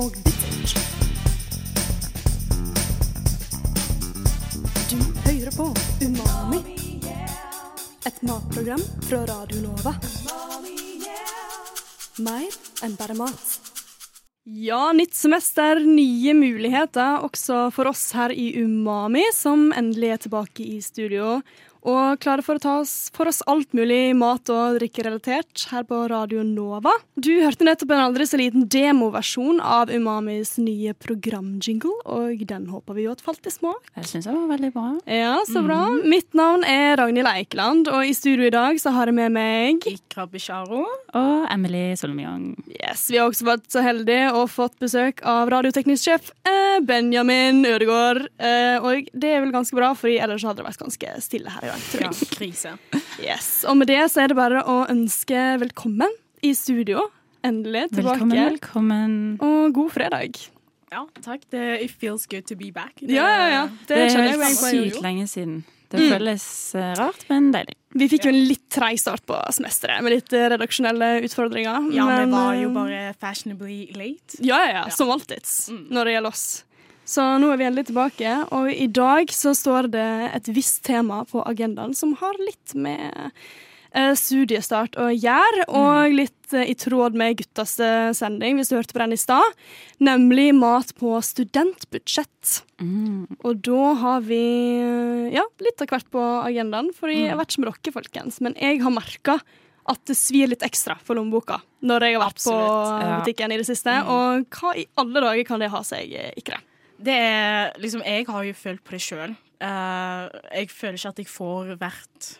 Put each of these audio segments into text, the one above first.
og bittert. Du hører på Umami. Et matprogram fra Radio. Mer enn bare mat. Ja, nytt semester, nye muligheter også for oss her i Umami, som endelig er tilbake i studio og klare for å ta oss for oss alt mulig mat- og drikkerelatert her på Radio Nova. Du hørte nettopp en aldri så liten demoversjon av Umamis nye programjingle, og den håper vi jo at falt i smak. Jeg syns den var veldig bra. Ja, så bra. Mitt navn er Ragnhild Eikeland, og i studio i dag så har jeg med meg Ikra Bisharo. Og Emily Solmjong. Yes, Vi har også vært så heldige og fått besøk av radioteknisk sjef eh, Benjamin Ødegaard. Eh, og det er vel ganske bra, for ellers hadde det vært ganske stille her i dag. Tror Ja, krise. Yes. Og med det så er det bare å ønske velkommen i studio. Endelig tilbake. Velkommen, velkommen. Og god fredag. Ja, takk. Det, it feels good to be back. Det, Ja, ja, ja. Det, Det er helt sykt lenge siden. Det føles eh, rart, men deilig. Vi fikk jo en litt treig start på semesteret, med litt eh, redaksjonelle utfordringer. Ja, vi var jo eh, bare fashionably late. Ja, ja, ja. Som alltid når det gjelder oss. Så nå er vi endelig tilbake, og i dag så står det et visst tema på agendaen som har litt med eh, studiestart å gjøre, og litt eh, i tråd med guttas eh, sending, hvis du hørte på den i stad, nemlig mat på studentbudsjett. Mm. Og da har vi ja, litt av hvert på agendaen, for jeg har vært som dere, folkens, men jeg har merka at det svir litt ekstra for lommeboka når jeg har vært på butikken ja. i det siste. Og hva i alle dager kan det ha seg, Ikre? Det er liksom Jeg har jo følt på det sjøl. jeg føler ikke at jeg får vært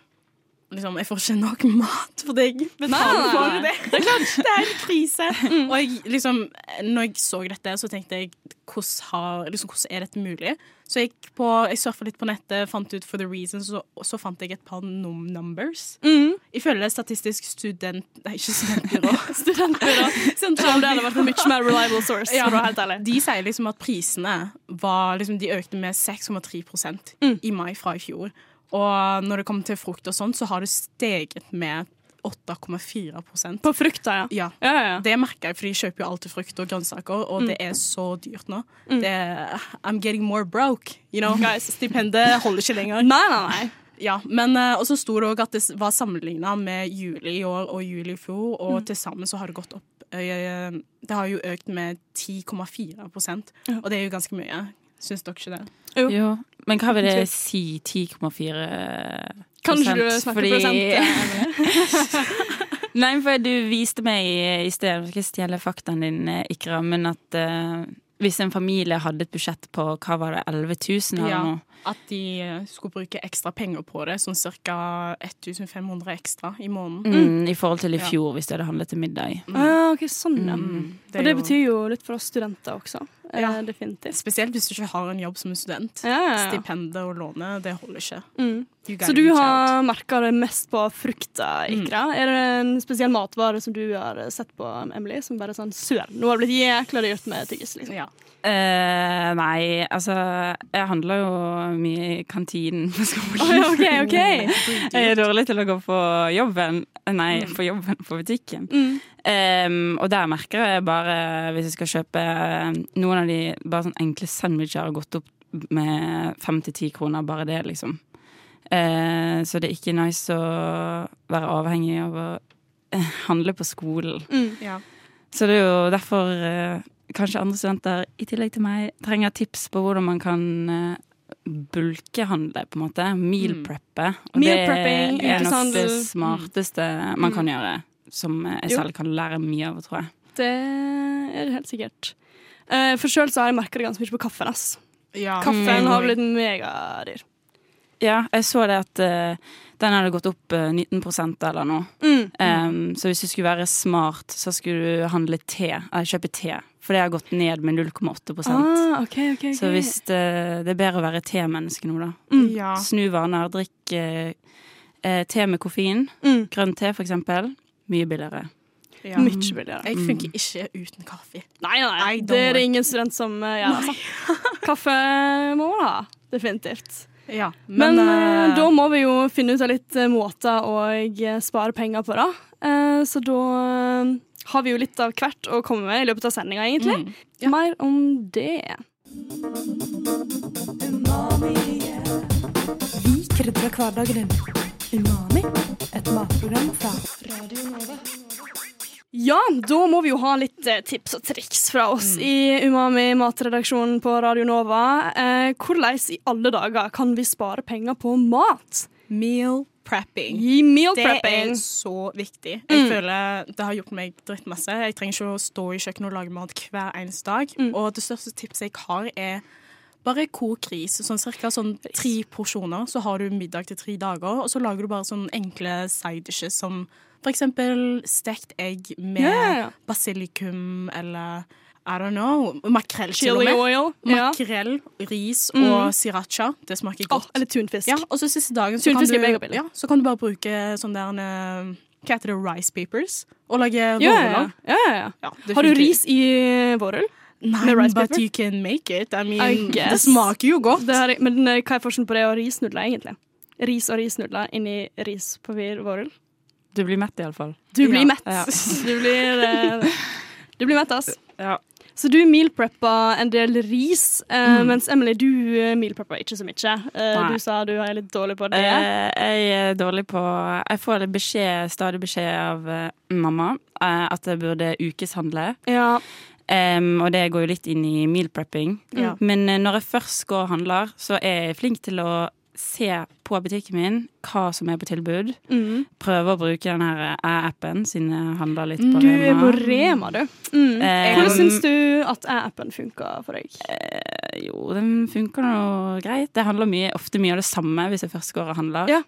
Liksom, Jeg får ikke nok mat for deg jeg betaler for. Det, det er det er en krise. Og jeg, liksom, når jeg så dette, så tenkte jeg hvordan, har, liksom, hvordan er dette mulig? Så jeg, på, jeg surfa litt på nettet, fant ut for the reasons, så, så fant jeg et par num numbers. Mm. Ifølge Statistisk student... Nei, ikke studentbyrå. Studentbyrå. Det hadde vært en mye mer reliable source, Ja. De sier liksom at prisene var, liksom, de økte med 6,3 Mm. i mai fra i fjor. Og når det kommer til frukt og sånn, så har det steget med 8,4% På frukta, ja. Ja. Ja, ja. Det merker jeg, for de kjøper jo alltid frukt og grønnsaker, og det er så dyrt nå. Mm. Det, I'm getting more broke, you know. Guys, stipendet holder ikke lenger. Nei, nei, nei. Ja, men uh, Og så sto det òg at det var sammenligna med juli i år og juli i fjor, og Mm. til sammen så har det gått opp Det har jo økt med 10,4 Ja. og det er jo ganske mye. Syns dere ikke det? Jo. Jo. Men hva vil det si 10,4 Kanskje du snakker Fordi- prosent? Nei, for du viste meg i- sted, jeg skal ikke stjele faktaen din, eh, Ikra, men at uh, hvis en familie hadde et budsjett på hva var det, 11 000 eller Ja. noe? At de skulle bruke ekstra penger på det, sånn ca. 1500 ekstra i måneden. Mm, I forhold til i Ja. fjor, hvis det hadde handlet til middag. Ah, ok, sånn, ja. Mm. Og det betyr jo litt for oss studenter også. Eh, Ja. definitivt. Spesielt hvis du ikke har en jobb som en student. Ja, ja, ja. Stipendet og lånet, det holder ikke. Mm. Så du har merka det mest på frukta, Mm. Er det en spesiell matvare som du har sett på, Emily, som bare er sånn Søren, nå har det blitt jækla dyrt med tyggis, liksom. Ja. Uh, nei, altså Jeg handler jo mye i kantinen på skolen. Oh, ok, ok. Jeg er dårlig til å gå på jobben. Nei, Mm. på jobben på butikken. Mm. Um, og der merker jeg bare, hvis jeg skal kjøpe noen av de bare sånn enkle sandwicher, har gått opp med fem til ti kroner, bare det, liksom. Uh, så det er ikke nice å være avhengig av å eh, handle på skolen. Mm. Ja. Så det er jo derfor eh, kanskje andre studenter, i tillegg til meg, trenger tips på hvordan man kan eh, bulkehandle, på en måte. Meal Mm. preppe. Og Meal det er nok det smarteste man Mm. kan gjøre. Som jeg selv kan lære mye av, tror jeg. Det er det helt sikkert. Eh, for sjøl har jeg merka det ganske mye på kaffen. ass. Ja. Kaffen Mm. har blitt megadyr. Ja, jeg så det at uh, den hadde gått opp uh, 19% eller noe. Mm. Um, så hvis du skulle være smart, så skulle du handle te. Eller kjøpe te. For det har gått ned med 0,8% Ah, okay, okay, okay. Så hvis det, det er bedre å være te-menneske nå, da. Mm. Ja. Snu vaner. Drikk eh, eh, te med koffein. Mm. Grønn te, for eksempel. Mye billigere. ja. Mye billigere. Jeg funker ikke uten kaffe. Nei, nei, nei. Det er det ingen student som eh, gjør. Altså. Kaffe må man ha. Definitivt. Ja. Men, Men, eh, da må vi jo finne ut av litt eh, måter å spare penger på, da. Uh, så da har vi jo litt av hvert å komme med i løpet av sendinga, egentlig. Mm. Mer om det. Vi krydrer hverdagen din. Umami, et matprogram fra Ja, da må vi jo ha litt eh, tips og triks fra oss i Umami matredaksjonen på Radio Nova. Eh, hvordan i alle dager kan vi spare penger på mat? Meal prepping. Meal Det prepping. er så viktig. Jeg føler Det har gjort meg drittmasse. Jeg trenger ikke å stå i kjøkkenet og lage mat hver eneste dag. Og det største tipset jeg har, er bare kok ris. Sånn cirka sånn tre porsjoner, så har du middag til tre dager. Og så lager du bare sånne enkle side dishes som for eksempel stekt egg med Ja, ja, ja. basilikum eller I don't know. Makrell til og Chili med. oil. Ja. Makrell, ris og sriracha. Det smaker godt. godt. eller tunfisk. Ja, og så siste dagen så kan, du, er ja, så kan du bare bruke sånn der eh, Hva heter det? Rice papers. Og lage yeah, ja, vårruller. ja, ja, ja. Ja, Har du ris i vårrull? Nei, med rice but paper? you can make it. I mean, I det smaker jo godt. Det har men eh, hva er forskjellen på det og risnudler, egentlig? Ris og risnudler inni rispapirvårrull? Du blir mett, iallfall. Du blir Ja. mett. Ja. Du blir, eh, du blir mett, ass. Ja. Så du mealpreppa en del ris, eh, Mm. mens Emily, du eh, ikke så mye. Eh, Nei. du sa du er litt dårlig på det. Jeg er dårlig på Jeg får beskjed, stadig beskjed av mamma at jeg burde ukeshandle. ja. Um, og det går jo litt inn i meal prepping. Ja. Men når jeg først går og handler, så er jeg flink til å se på butikken min hva som er på tilbud. Mm. Prøve å bruke den her æ-appen, siden jeg handler litt på Du er på Rema. Rema, du. Mm. Eh, Hvordan syns du at appen funker for deg? Eh, Jo, den funker nå greit. Det handler mye, ofte mye av det samme hvis jeg først går og handler. Ja.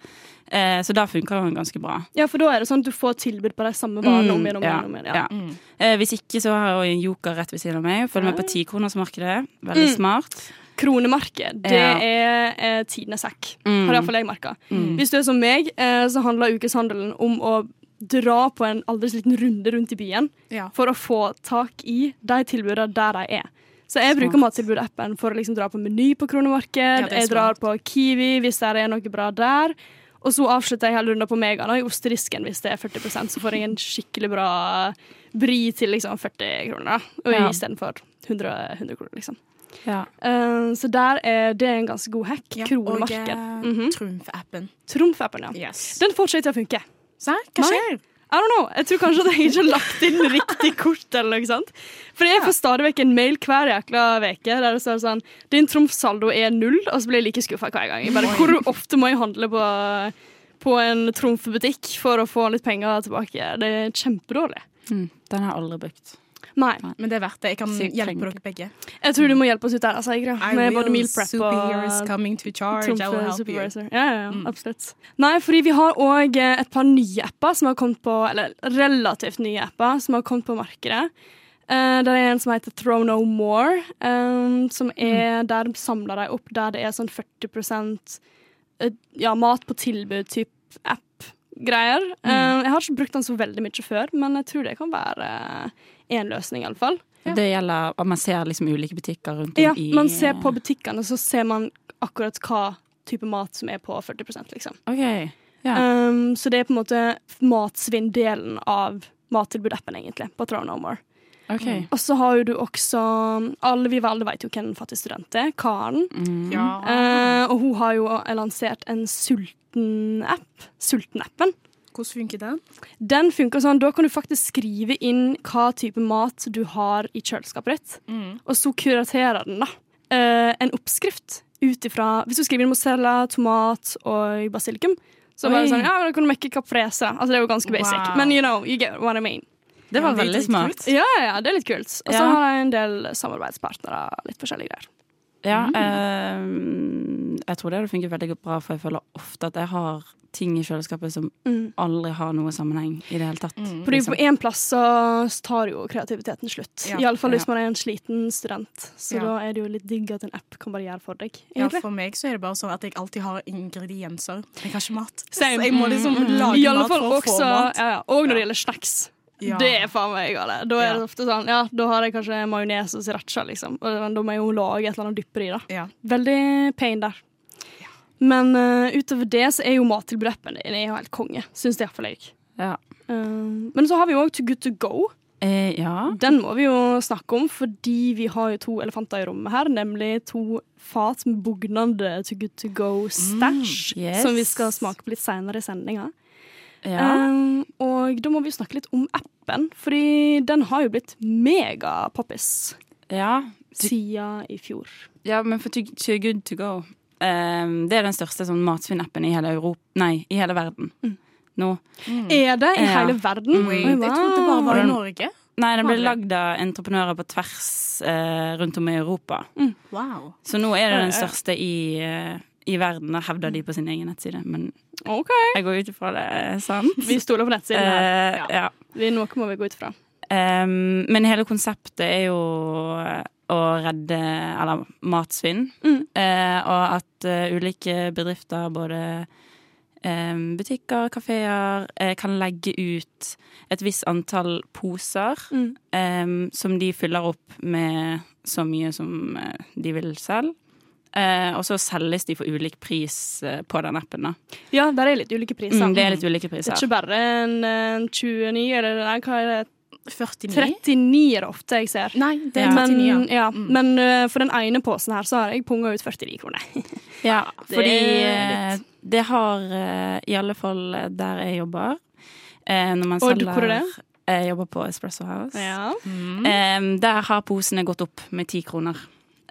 Eh, så da funker den ganske bra. Ja, for da er det sånn at du får tilbud på de samme varene Mm, om igjen og om igjen. Ja. ja. Eh, hvis ikke så har jeg en joker rett ved siden av meg. Følg med på tikronersmarkedet. Veldig Mm. smart. Kronemarked, det Ja. er eh, tidenes sekk. Mm. Har iallfall jeg merka. Mm. Hvis du er som meg, eh, så handler ukeshandelen om å dra på en aldri så liten runde rundt i byen Ja. for å få tak i de tilbudene der de er. Så jeg bruker mattilbudappen for å liksom dra på Meny på kronemarked. Ja, jeg drar på Kiwi hvis det er noe bra der. Og så avslutter jeg hele runden på Mega nå, i ostedisken hvis det er 40% så får jeg en skikkelig bra bri til liksom 40 kroner. da. Og Ja. istedenfor 100, 100 kroner, liksom. Ja. Uh, så der er det en ganske god hack. Ja, Kronemarked. Og mm -hmm. Trumf-appen. Trumf-appen, ja. Yes. Den får ikke til å funke. Serr? Hva skjer? I don't know. Jeg tror kanskje at jeg ikke har lagt inn riktig kort. eller noe sånt. For jeg får stadig vekk en mail hver jækla uke der det står sånn Din trumfsaldo er null, og så blir jeg like skuffa hver gang. Jeg bare, hvor ofte må jeg handle på, på en trumfbutikk for å få litt penger tilbake? Det er kjempedårlig. Mm. Den har jeg aldri brukt. Nei. Men det er verdt det. Jeg kan Sykt hjelpe dere begge. Jeg tror du må hjelpe oss ut der, altså, Sigrid. Med både meal prep Superheroes og coming to charge. I will help you. Ja, ja, ja, Mm. absolutt. Nei, fordi vi har òg et par nye apper som har kommet på Eller relativt nye apper som har kommet på markedet. Uh, det er en som heter Throw No More, um, som er der samler de opp der det er sånn 40 uh, ja, mat på tilbud-type app-greier. Uh, jeg har ikke brukt den så veldig mye før, men jeg tror det kan være én løsning, iallfall. Ja. Det gjelder at man ser liksom ulike butikker rundt om Ja, i man ser på butikkene, så ser man akkurat hva type mat som er på 40% liksom. Okay. Ja. Um, så det er på en måte matsvinn-delen av mattilbud-appen, egentlig, på Throw No More. ok. Og så har jo du også Alle vi alle vet jo hvem fattig student er. Karen. Mm. Ja. Eh, og hun har jo lansert en sulten-app. Sulten-appen. Hvordan funker den? Den funker sånn, Da kan du faktisk skrive inn hva type mat du har i kjøleskapet ditt. Mm. Og så kuraterer den da eh, en oppskrift ut ifra Hvis du skriver inn mozzarella, tomat og basilikum, så Oi. bare sånn, ja, da kan du mekke caprese. Altså, det er jo ganske basic. Wow. Men you know, you get what I mean. Det var Ja, veldig smart. Ja, ja, det er litt kult. Og så Ja. har jeg en del samarbeidspartnere. Litt forskjellige greier. Ja, Mm. eh, jeg tror det hadde funket veldig bra, for jeg føler ofte at jeg har ting i kjøleskapet som aldri har noe sammenheng i det hele tatt. Mm. Fordi liksom. på én plass så tar jo kreativiteten slutt. Ja. Iallfall hvis Ja. man er en sliten student. Så Ja. da er det jo litt digg at en app kan bare gjøre for deg. Ja, for meg så er det bare sånn at jeg alltid har ingredienser. Jeg har ikke mat. Same. Så jeg må liksom Mm, mm, mm. lage mat fall for å få mat. ja, ja. Og når det gjelder snacks. Ja. Det er faen meg gale. Da er Ja. det ofte sånn, ja, da har jeg kanskje majones og sriracha, liksom. Og men da må jeg jo lage et eller annet dypper i, da. Ja. Veldig pain der. Men uh, utover det så er jo mattilbud-appen din er jo helt konge, syns iallfall jeg. Ja. Uh, men så har vi jo òg Too Good To Go. Eh, ja. Den må vi jo snakke om, fordi vi har jo to elefanter i rommet her. Nemlig to fat med bugnende To Good To Go-stæsj, Mm, yes. som vi skal smake på litt seinere i sendinga. Ja. Um, og da må vi snakke litt om appen, fordi den har jo blitt megapoppis ja. siden i fjor. Ja, men for Too, too Good To Go Um, Det er den største sånn matsvinnappen i hele Europa Nei, i hele verden. Nå. Er det i Ja. hele verden? Wait, wow. jeg trodde det bare var i. Norge. Nei, den ble lagd av entreprenører på tvers uh, rundt om i Europa. Wow. Så nå er det den største i, eh, i verden, hevder de på sin egen nettside. Men okay. jeg går ut ifra det er sant. Vi stoler på nettsiden her. Eh, ja. Vi, noe må vi gå ut fra. Um, men hele konseptet er jo eh, å redde eller matsvinn. Mm. Uh, og at uh, ulike bedrifter, både um, butikker, kafeer, kan legge ut et visst antall poser Mm. um, som de fyller opp med så mye som de vil selv. Eh, og så selges de for ulik pris eh, på den appen. Da. Ja, der er litt ulike priser. Mm, det er litt ulike Det er ikke bare en, en 29, eller nei, hva er det? 49? 39 er det ofte jeg ser. Nei, det er Ja. Men, 39, ja. ja, men uh, for den ene posen her så har jeg punga ut 49 kroner. Ja, fordi eh, det har uh, i alle fall der jeg jobber uh, Når man Og selger hvor er det? Jeg jobber på Espresso House. Ja. Mm. Der har posene gått opp med ti kroner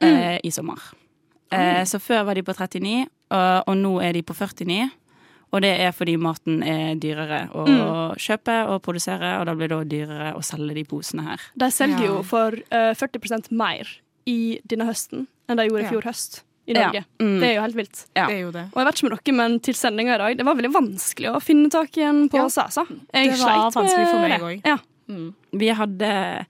eh, i sommer. Eh, så før var de på 39, og, og nå er de på 49. Og det er fordi maten er dyrere å kjøpe og produsere, og da blir det dyrere å selge de posene her. De selger Ja. jo for uh, 40% mer i denne høsten enn de gjorde i Ja. fjor høst i Ja. Norge. Mm. Det er jo helt vilt. Ja. Det er jo det. Og jeg vet ikke med dere, men til sendinga i dag, det var veldig vanskelig å finne tak i en pose, altså. Jeg Det var vanskelig for meg òg. også. Ja. Mm. Vi hadde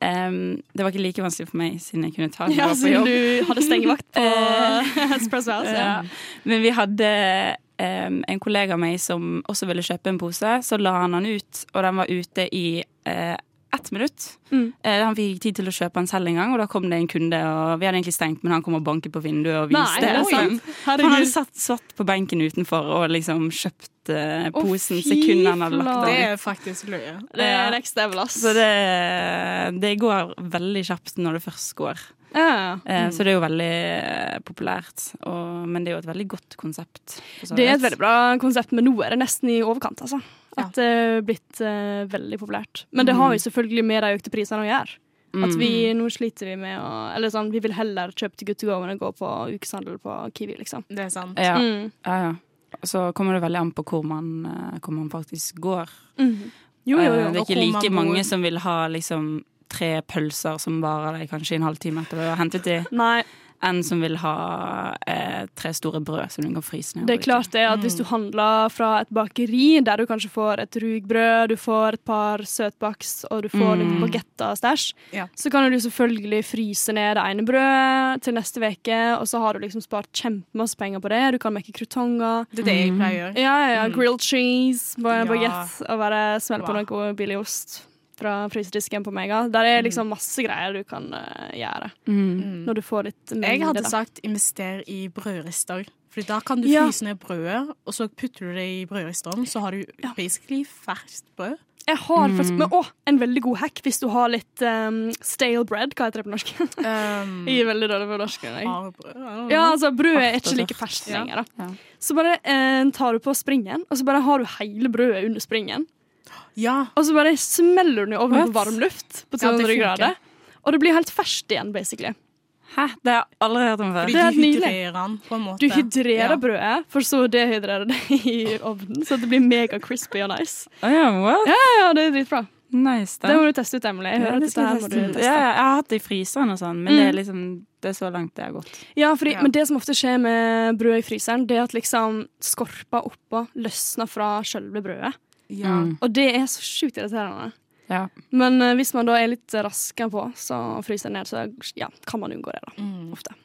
em, Det var ikke like vanskelig for meg, siden jeg kunne ta det ja, på siden jobb. du hadde stengevakt på Espresso House. Ja. Ja. Men vi hadde um, en kollega av meg som også ville kjøpe en pose. Så la han den ut, og den var ute i eh, ett minutt. Mm. Eh, han fikk tid til å kjøpe den selv engang, og da kom det en kunde. Og vi hadde egentlig stengt, men han kom og banket på vinduet og viste. Nei, det Han hadde satt, satt på benken utenfor og liksom kjøpt eh, posen oh, sekundet han hadde lagt den. Det er faktisk løye. Det er next level, ass. Så det, det går veldig kjapt når det først går. ja. Mm. Så det er jo veldig eh, populært. Og, men det er jo et veldig godt konsept. Det er et veldig bra konsept, men nå er det nesten i overkant, altså. Ja. At det er blitt uh, veldig populært. Men det har jo selvfølgelig med de økte prisene å gjøre. At vi, Nå sliter vi med å Eller sånn, vi vil heller kjøpe til Good to go enn å gå på ukeshandel på Kiwi, liksom. Det er sant. Ja, Mm. ja, ja. Så kommer det veldig an på hvor man, eh, hvor man faktisk går. Mm. Jo, jo, Eh, jo. Det er ikke like man mange som vil ha liksom tre pølser som varer deg kanskje en halvtime etter å ha hentet de, Nei, enn som vil ha eh, tre store brød som du kan fryse ned. det er klart det at hvis du handler fra et bakeri der du kanskje får et rugbrød, du får et par søtbaks og du får litt Mm. bagetter og stæsj, Ja. så kan du selvfølgelig fryse ned det ene brødet til neste uke, og så har du liksom spart kjempemasse penger på det. Du kan mekke krutonger. Det er det jeg pleier å gjøre. Ja, ja, ja. Mm. Grilled cheese på Ja. og bare smelle på Wow. noe billig ost fra frysedisken på Mega. Der er liksom masse greier du kan uh, gjøre Mm. Mm. når du får litt mindre. Jeg hadde da. sagt invester i brødrister. Fordi da kan du Ja. fryse ned brødet, og så putter du det i brødristeren, så har du Ja. basically ferskt brød. Jeg har Mm. faktisk, men å, en veldig god hack hvis du har litt um, stale bread. Hva heter det på norsk? Um, jeg er veldig dårlig på norsk. Ja, altså Brødet er ikke like ferskt lenger. da. Ja. Så bare eh, tar du på springen, og så bare har du hele brødet under springen. Ja. Og så bare smeller den i ovnen på varm luft på 200 ja, grader. Og det blir helt ferskt igjen, basically. Hæ? Det har jeg aldri hørt om før. Fordi Det du hydrerer den på en måte. Du hydrerer Ja. brødet, for så å dehydrere det i ovnen, så det blir mega crispy og nice. Oh, ja, what? Ja, ja, det er dritbra. Nice, Det må du teste ut, Emily. Jeg Ja, det dette her. Ja, jeg har hatt det i fryseren og sånn, men det, Mm. er liksom, det er så langt det har gått. Ja, fordi, Ja. men det som ofte skjer med brød i fryseren, det er at liksom skorpa oppå løsner fra selve brødet. Ja. Mm. Og det er så sjukt irriterende. Ja. Men uh, hvis man da er litt raskere på, så fryser ned, så ja, kan man unngå det, da. Mm. Ofte.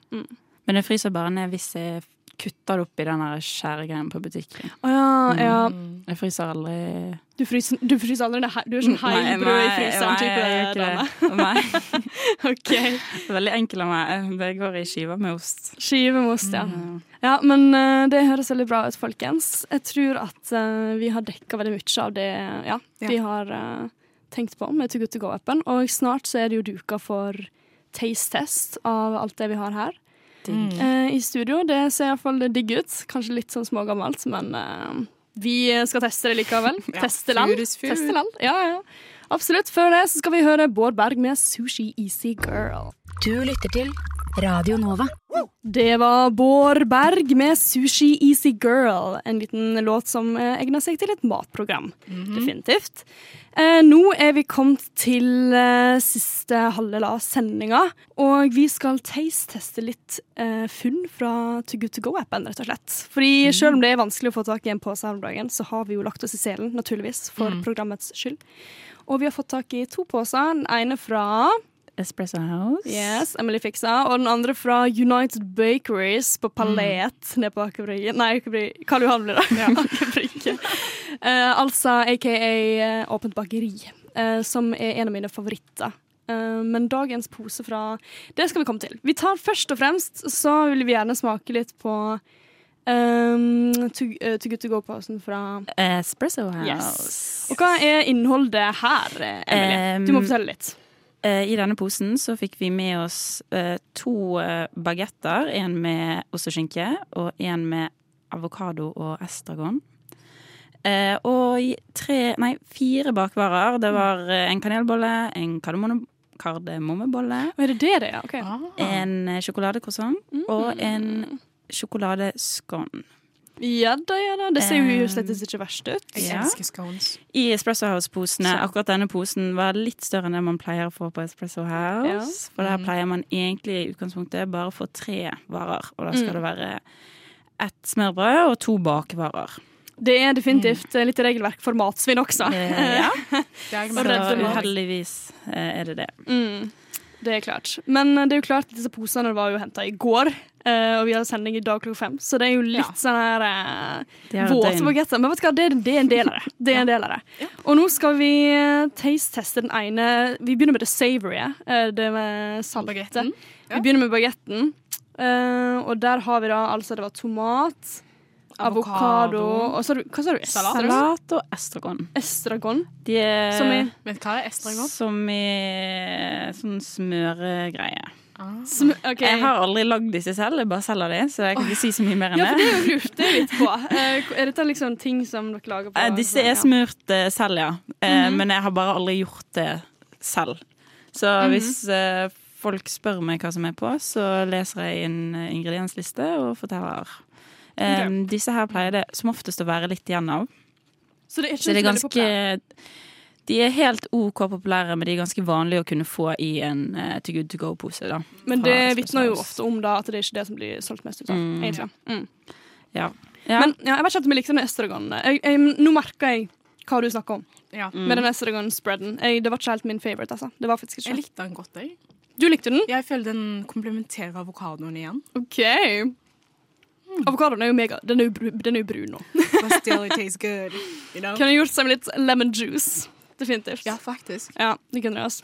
Men jeg fryser bare ned hvis jeg kutter det opp i den skjæregreien på butikken. Å ja, ja. Mm. Jeg fryser aldri Du fryser, du fryser aldri? Du er sånn heimbrød i fryseren nei, jeg gjør ikke det. Nei, OK. det er veldig enkel av meg. Det går i skiver med ost. Skive med ost, ja. Mm. Ja, men uh, det høres veldig bra ut, folkens. Jeg tror at uh, vi har dekka veldig mye av det ja, vi har uh, tenkt på med To Good To Go-appen. Og snart så er det jo duka for taste-test av alt det vi har her eh, i studio. Det ser iallfall digg ut. Kanskje litt sånn smågammelt, men eh, vi skal teste det likevel. Ja, teste land. Teste land. Ja, ja. Absolutt. Før det så skal vi høre Bård Berg med 'Sushi Easy Girl'. Du lytter til Radio Nova. Det var Bård Berg med 'Sushi Easy Girl'. En liten låt som eh, egner seg til et matprogram. Definitivt. Eh, nå er vi kommet til eh, siste halvdel av sendinga, og vi skal taste-teste litt funn fra To Good To Go-appen, rett og slett. Fordi selv om det er vanskelig å få tak i en pose om dagen, så har vi jo lagt oss i selen, naturligvis, for programmets skyld. Og vi har fått tak i to poser. Den ene fra Espresso House. Yes, Emily fiksa. Og den andre fra United Bakeries på Palet nede på Aker Brygge. Nei, Aker Brygge. Karl Johan blir det. Aker Brygge. Eh, altså aka eh, Åpent bakeri, uh, som er en av mine favoritter. Men dagens pose fra Det skal vi komme til. Vi tar først og fremst så vil vi gjerne smake litt på um, To, uh, to Good To Go-posen fra Espresso House. Yes. Og hva er innholdet her, Emilie? Um, Du må fortelle litt. Eh, I denne posen så fikk vi med oss eh, to eh, bagetter. En med ost og skinke og en med avokado og estragon. Eh, og tre, nei, fire bakvarer. Det var eh, en kanelbolle, en kardemommebolle, Er det det det er? Okay. en eh, sjokoladecroissant og en sjokoladescone. Ja da, ja da. Det ser jo Um, slett ikke verst ut. Jeg Ja. elsker scones. I Espresso House-posene, akkurat denne posen var litt større enn det man pleier å få på Espresso House. For der pleier man egentlig i utgangspunktet bare å få tre varer. Og da skal det være ett smørbrød og to bakvarer. Det er definitivt mm. litt regelverk for matsvinn også. Eh, ja, Det er så uheldigvis eh, er det det. Mm, det er klart. Men eh, det er jo klart disse posene var jo henta i går, eh, og vi har sending i dag klokka fem, så det er jo litt Ja. sånn her eh, De har et våte døgn. bagetter. Men vet du hva, det, er- det er en del av det. Det en del av det. Og nå skal vi eh, taste-teste den ene Vi begynner med det savory, det med salte. Bagetten. Vi begynner med bagetten, og der har vi da altså Det var tomat, avokado og så Hva sa du? Salat. Salat og estragon. Estragon. De er Som i Vet du hva er estragon? som i sånn smøregreie. Ah. Som, okay. Jeg har aldri lagd disse selv, jeg bare selger de, så jeg kan ikke si så mye mer enn det. Ja, for det er jo lurt litt på. Eh, er dette liksom ting som dere lager på? Eh, Disse er Ja. smurt eh, selv, ja. Eh, Men jeg har bare aldri gjort det selv. Så hvis eh, folk spør meg hva som er på, så leser jeg eh, ingrediensliste og forteller. Eh, Disse her pleier det som oftest å være litt igjen av. Så det er ikke Så det er ganske De er helt OK populære, men de er ganske vanlige å kunne få i en uh, To Good To Go-pose. da. Men det vitner jo ofte om da at det er ikke det som blir solgt mest ut av. Mm. egentlig. Mm. Ja. Ja. Men ja, jeg vet ikke om jeg likte den estragon. Nå merker jeg hva du snakker om Ja. Mm. med den estragon-spreaden. Det var ikke helt min favorite. altså. Det var faktisk Jeg likte den godt, jeg. Du likte den? Jeg føler den komplementerer avokadoen igjen. OK. Avokadoen er jo mega Den er jo, den er jo brun nå. But still it tastes good. You know? Kunne gjort seg med litt lemon juice. Definitivt. Ja, faktisk. Ja, det kunne jeg også.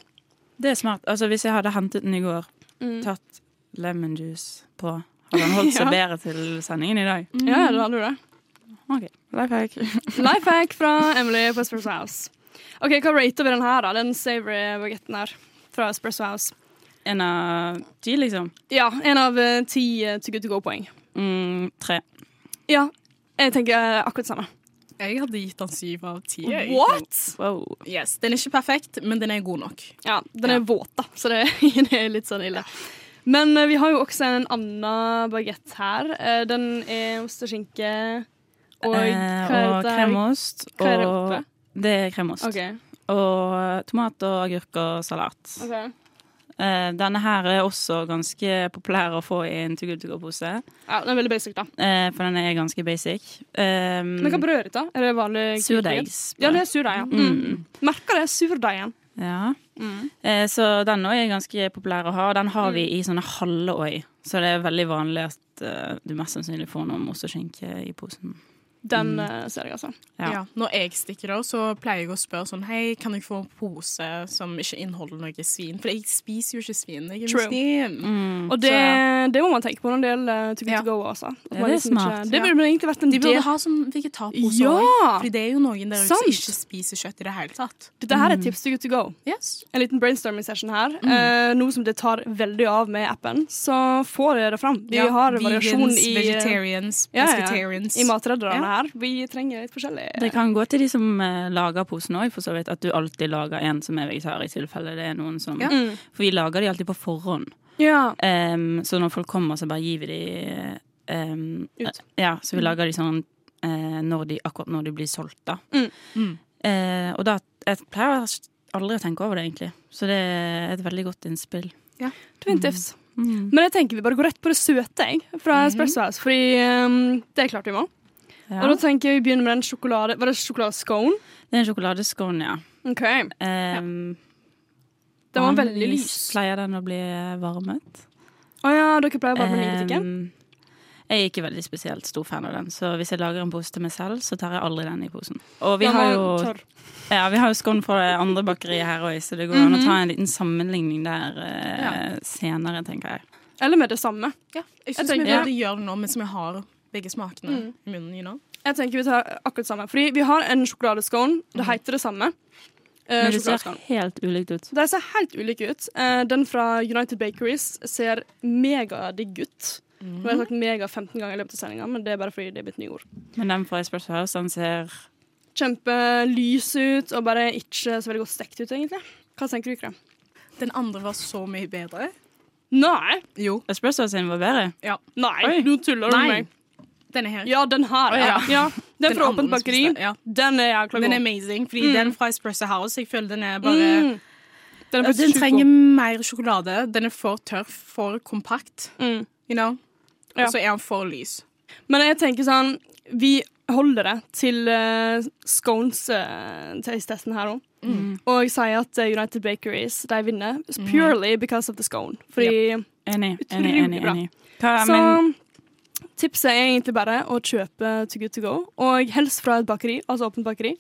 Det er smart. Altså, hvis jeg hadde hentet den i går, Mm. tatt lemon juice på, hadde den holdt seg Ja. bedre til sendingen i dag. Ja, ja, da hadde du det. OK. Life hack. Life hack fra Emily på Espresso House. Ok, Hva rater vi den her, da? Den savory bagetten her fra Espresso House. En av ti, liksom. Ja, en av eh, ti uh, to good to go-poeng. Mm, tre. Ja, jeg tenker eh, akkurat samme. Jeg hadde gitt den syv av ti. What?! Wow. Yes, Den er ikke perfekt, men den er god nok. Ja, den er Ja. våt, da, så det, det er litt sånn ille. Men eh, vi har jo også en annen bagett her. Eh, den er ost og skinke og Eh, hva er og kremost. Hva er det oppe? det er kremost. Okay. Og tomat og agurk og salat. ok. Eh, denne her er også ganske populær å få i en Go-pose, Ja, Den er veldig basic, da. eh, for den er ganske basic. Um, Men hva brødet da? Er det vanlig Surdeigsbrød. Ja, det er surdeig. Ja. Mm. Mm. Merker det. Surdeigen. Ja. Mm. Eh, så den også er ganske populær å ha. Den har vi i sånne halve òg, så det er veldig vanlig at du mest sannsynlig får noe ost og skinke i posen. Den mm. ser jeg, altså. Ja. Ja. Når jeg stikker av, så pleier jeg å spørre sånn Hei, kan jeg få en pose som ikke inneholder noe svin? For jeg spiser jo ikke svin. Jeg er True. muslim. Mm. Og det, det må man tenke på når det gjelder To go Ja. To Go. Altså. Det er liksom ikke- smart. Det Ja. burde egentlig vært en De burde del ha sånn vegetarpose Ja! òg. Fordi det er jo noen der ute som ikke spiser kjøtt i det hele tatt. Dette her er tips to Good To Go. Yes. En liten brainstorming session her. Eh, noe som det tar veldig av med appen. Så får dere det fram. Vi Ja, har variasjon vegans, i, vegetarians, Ja, ja, ja. pescatarians. i matredderne Ja. Her. Vi trenger litt forskjellig. Det kan gå til de som eh, lager posen òg, for så vidt. At du alltid lager en som er vegetar, i tilfelle det er noen som Ja. Mm. For vi lager de alltid på forhånd. Ja. Um, så når folk kommer, så bare gir vi de um, Ut. Ja, så vi lager de sånn uh, når de, akkurat når de blir solgt, da. Mm. Mm. Eh, og da Jeg pleier aldri å tenke over det, egentlig. Så det er et veldig godt innspill. Ja, Definitivt. Mm. Men jeg tenker vi bare går rett på det søte jeg, fra Espresso House. Fordi um, det er klart vi må. Ja. Og da tenker jeg vi begynner med den sjokolade Var det sjokoladescone? Det er en sjokoladescone, ja. OK. Um, Den var veldig lys. Pleier den å bli varmet? Å ja, dere pleier å varme den i butikken? Um, jeg er ikke veldig spesielt stor fan av den, så hvis jeg lager en pose til meg selv, så tar jeg aldri den i posen. Og vi Den har var jo tørr. Ja, vi har jo scone fra det andre bakeriet her òg, så det går an å Mhm. ta en liten sammenligning der eh, senere, tenker jeg. Eller med det samme. Ja. Jeg Jeg syns vi tenker- burde gjøre det nå mens vi har begge smakene Mm. i munnen. You know? Jeg tenker vi tar akkurat samme. Fordi vi har en sjokoladescone. Det heter det samme. Eh, Men det ser helt ulikt ut. De ser helt ulike ut. Eh, den fra United Bakeries ser megadigg ut. Nå har jeg sagt mega 15 ganger i løpet av sendinga, men det er bare fordi det er blitt nye ord. Men den fra Espresso House, den ser Kjempelys ut og bare ikke så veldig godt stekt ut, egentlig. Hva tenker du, Krem? Den andre var så mye bedre. Nei! Jo. Espresso sin var bedre. Ja. Nei, Oi. nå tuller du med meg. Den er her. Ja, den her. Ja. ja. Den fra andre Åpent bakeri. Ja. Den er jækla Den er amazing, fordi Mm. den fra Espresso House Jeg føler den er bare Mm. Den, er Den trenger mer sjokolade. Den er for tørr, for kompakt. Mm. You know? Og så er den for lys. Men jeg tenker sånn Vi holder det til uh, scones-taste-testen her nå. Mm. Og sier at eh, United Bakeries de vinner purely because of the scone. Fordi Enig, enig, enig. enig. Hva, Så men tipset er egentlig bare å kjøpe To Good To Go, og helst fra et bakeri, altså åpent bakeri.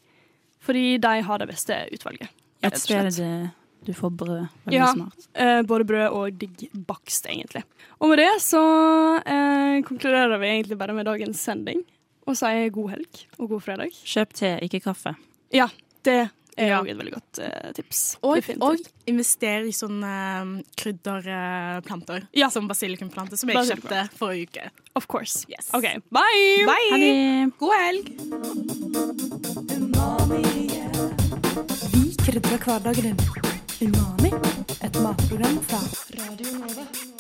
Fordi de har det beste utvalget. et sted du får brød. Veldig Ja. smart. Eh, både brød og digg bakst, egentlig. Og med det så eh, konkluderer vi egentlig bare med dagens sending og sier god helg og god fredag. Kjøp te, ikke kaffe. Ja, det er Ja. også et veldig godt uh, tips. Og, og investere i sånne um, krydderplanter. Ja. Som basilikumplante, som jeg Basilikum. kjøpte forrige uke. Of course. Yes. OK, bye! Bye! Ha det! God helg! Vi krydrer hverdagen din. Umami, et matprogram fra Radio Nova.